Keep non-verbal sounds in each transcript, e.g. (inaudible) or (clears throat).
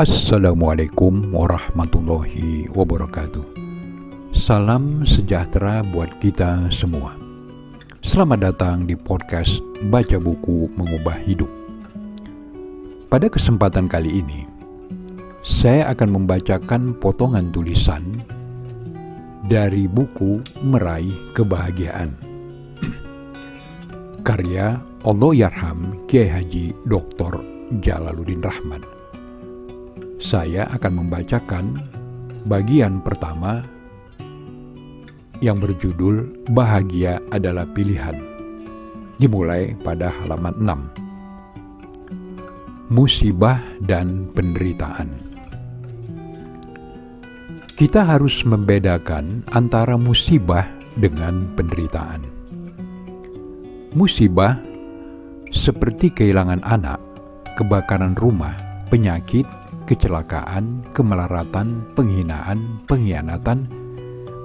Assalamualaikum warahmatullahi wabarakatuh. Salam sejahtera buat kita semua. Selamat datang di podcast Baca Buku Mengubah Hidup. Pada kesempatan kali ini, saya akan membacakan potongan tulisan dari buku Meraih Kebahagiaan. Karya Allah Yarham Kiai Haji Dr. Jalaluddin Rahman saya akan membacakan bagian pertama yang berjudul Bahagia adalah Pilihan. Dimulai pada halaman 6. Musibah dan penderitaan. Kita harus membedakan antara musibah dengan penderitaan. Musibah seperti kehilangan anak, kebakaran rumah, penyakit, kecelakaan, kemelaratan, penghinaan, pengkhianatan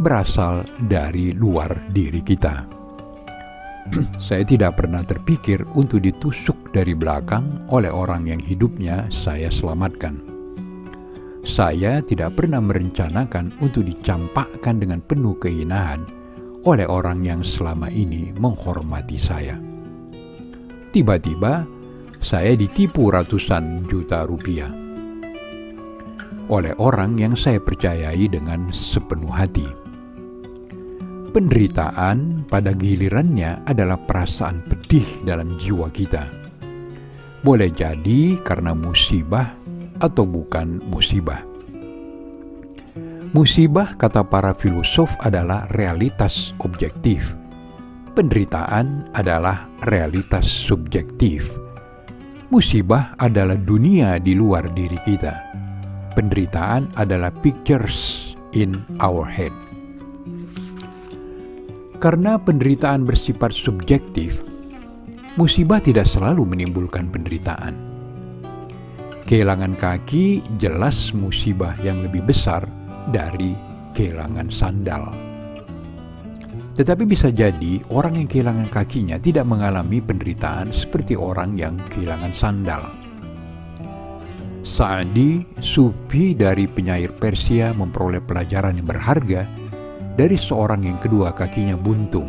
berasal dari luar diri kita. (clears throat) saya tidak pernah terpikir untuk ditusuk dari belakang oleh orang yang hidupnya saya selamatkan. Saya tidak pernah merencanakan untuk dicampakkan dengan penuh kehinaan oleh orang yang selama ini menghormati saya. Tiba-tiba, saya ditipu ratusan juta rupiah oleh orang yang saya percayai dengan sepenuh hati. Penderitaan pada gilirannya adalah perasaan pedih dalam jiwa kita. Boleh jadi karena musibah atau bukan musibah. Musibah, kata para filosof, adalah realitas objektif. Penderitaan adalah realitas subjektif. Musibah adalah dunia di luar diri kita penderitaan adalah pictures in our head. Karena penderitaan bersifat subjektif, musibah tidak selalu menimbulkan penderitaan. Kehilangan kaki jelas musibah yang lebih besar dari kehilangan sandal. Tetapi bisa jadi orang yang kehilangan kakinya tidak mengalami penderitaan seperti orang yang kehilangan sandal. Sa'di, sufi dari penyair Persia memperoleh pelajaran yang berharga dari seorang yang kedua kakinya buntung.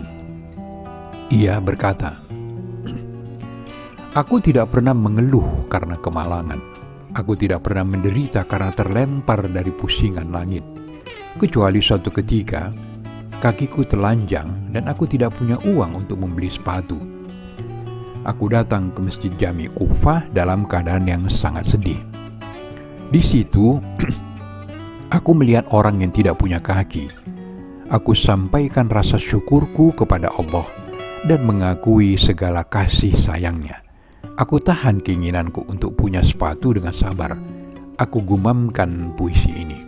Ia berkata, Aku tidak pernah mengeluh karena kemalangan. Aku tidak pernah menderita karena terlempar dari pusingan langit. Kecuali suatu ketika, kakiku telanjang dan aku tidak punya uang untuk membeli sepatu. Aku datang ke Masjid Jami Kufah dalam keadaan yang sangat sedih di situ, (clears throat) aku melihat orang yang tidak punya kaki. Aku sampaikan rasa syukurku kepada Allah dan mengakui segala kasih sayangnya. Aku tahan keinginanku untuk punya sepatu dengan sabar. Aku gumamkan puisi ini.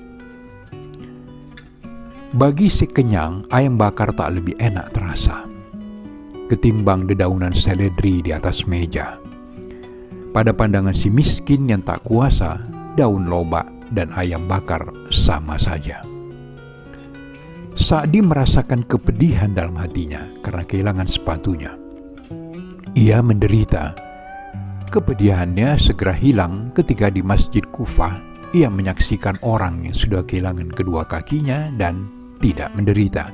Bagi si kenyang, ayam bakar tak lebih enak terasa ketimbang dedaunan seledri di atas meja. Pada pandangan si miskin yang tak kuasa, daun lobak dan ayam bakar sama saja. Sa'di merasakan kepedihan dalam hatinya karena kehilangan sepatunya. Ia menderita. Kepedihannya segera hilang ketika di Masjid Kufah ia menyaksikan orang yang sudah kehilangan kedua kakinya dan tidak menderita.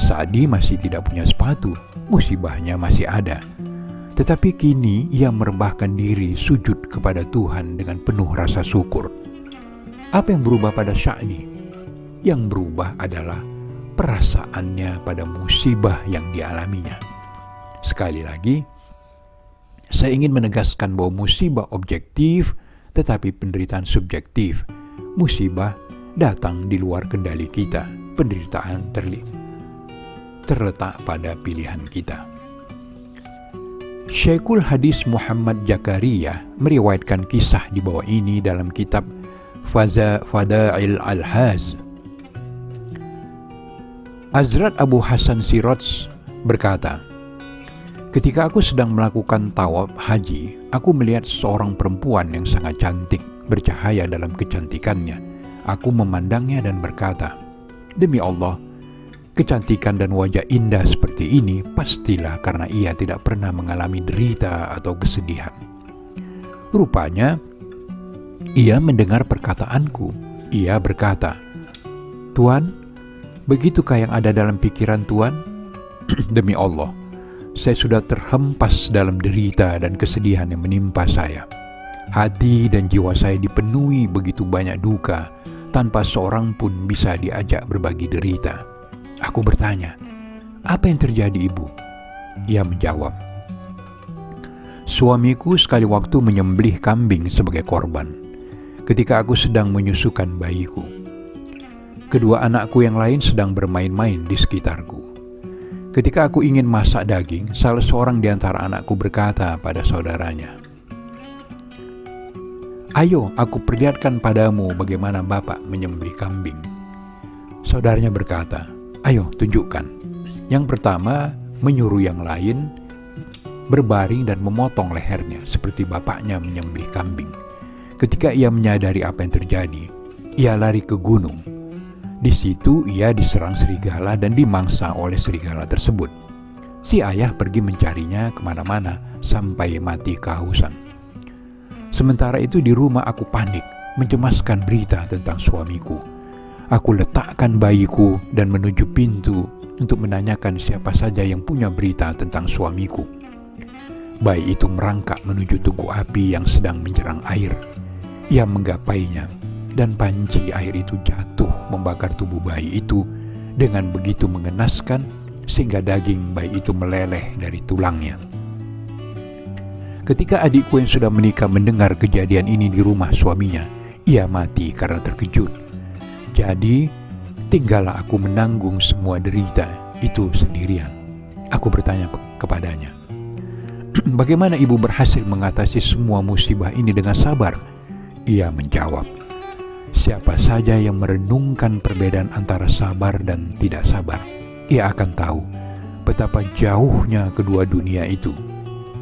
Sa'di masih tidak punya sepatu, musibahnya masih ada tetapi kini ia merebahkan diri sujud kepada Tuhan dengan penuh rasa syukur. Apa yang berubah pada Sya'ni? Yang berubah adalah perasaannya pada musibah yang dialaminya. Sekali lagi, saya ingin menegaskan bahwa musibah objektif tetapi penderitaan subjektif. Musibah datang di luar kendali kita. Penderitaan terletak pada pilihan kita. Syekhul Hadis Muhammad Jakaria meriwayatkan kisah di bawah ini dalam kitab Faza Fadail Al-Haz. Azrat Abu Hasan Sirots berkata, Ketika aku sedang melakukan tawaf haji, aku melihat seorang perempuan yang sangat cantik, bercahaya dalam kecantikannya. Aku memandangnya dan berkata, Demi Allah, Kecantikan dan wajah indah seperti ini pastilah karena ia tidak pernah mengalami derita atau kesedihan. Rupanya, Ia mendengar perkataanku. Ia berkata, "Tuan, begitukah yang ada dalam pikiran Tuan?" (clears throat) Demi Allah, saya sudah terhempas dalam derita dan kesedihan yang menimpa saya. Hati dan jiwa saya dipenuhi begitu banyak duka, tanpa seorang pun bisa diajak berbagi derita. Aku bertanya, "Apa yang terjadi, Ibu?" Ia menjawab, "Suamiku sekali waktu menyembelih kambing sebagai korban ketika aku sedang menyusukan bayiku. Kedua anakku yang lain sedang bermain-main di sekitarku. Ketika aku ingin masak daging, salah seorang di antara anakku berkata pada saudaranya, Ayo, aku perlihatkan padamu bagaimana bapak menyembelih kambing. Saudaranya berkata, Ayo, tunjukkan. Yang pertama, menyuruh yang lain berbaring dan memotong lehernya seperti bapaknya menyembelih kambing. Ketika ia menyadari apa yang terjadi, ia lari ke gunung di situ ia diserang serigala dan dimangsa oleh serigala tersebut. Si ayah pergi mencarinya ke mana-mana sampai mati kehausan. Sementara itu di rumah aku panik, mencemaskan berita tentang suamiku. Aku letakkan bayiku dan menuju pintu untuk menanyakan siapa saja yang punya berita tentang suamiku. Bayi itu merangkak menuju tungku api yang sedang menjerang air. Ia menggapainya dan panci air itu jatuh membakar tubuh bayi itu dengan begitu mengenaskan sehingga daging bayi itu meleleh dari tulangnya. Ketika adikku yang sudah menikah mendengar kejadian ini di rumah suaminya, ia mati karena terkejut. Jadi, tinggallah aku menanggung semua derita itu sendirian. Aku bertanya kepadanya, (clears throat) "Bagaimana ibu berhasil mengatasi semua musibah ini dengan sabar?" Ia menjawab, Siapa saja yang merenungkan perbedaan antara sabar dan tidak sabar, ia akan tahu betapa jauhnya kedua dunia itu.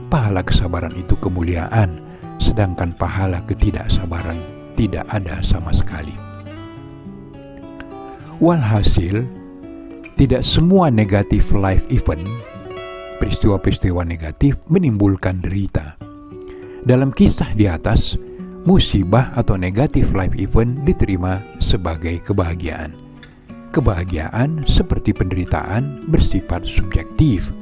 Pahala kesabaran itu kemuliaan, sedangkan pahala ketidaksabaran tidak ada sama sekali. Walhasil, tidak semua negatif life event, peristiwa-peristiwa negatif menimbulkan derita. Dalam kisah di atas, musibah atau negatif life event diterima sebagai kebahagiaan. Kebahagiaan seperti penderitaan bersifat subjektif.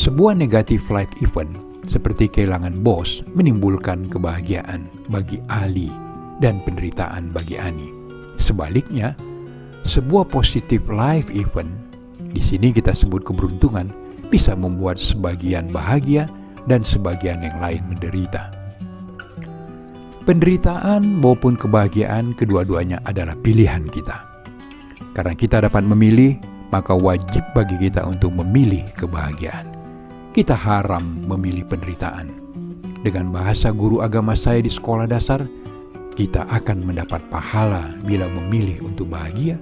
Sebuah negatif life event seperti kehilangan bos menimbulkan kebahagiaan bagi Ali dan penderitaan bagi Ani. Sebaliknya, sebuah positif life event di sini kita sebut keberuntungan bisa membuat sebagian bahagia dan sebagian yang lain menderita. Penderitaan maupun kebahagiaan kedua-duanya adalah pilihan kita. Karena kita dapat memilih, maka wajib bagi kita untuk memilih kebahagiaan. Kita haram memilih penderitaan. Dengan bahasa guru agama saya di sekolah dasar, kita akan mendapat pahala bila memilih untuk bahagia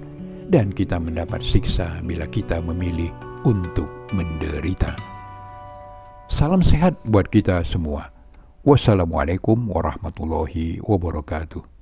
dan kita mendapat siksa bila kita memilih untuk menderita. Salam sehat buat kita semua. Wassalamualaikum warahmatullahi wabarakatuh.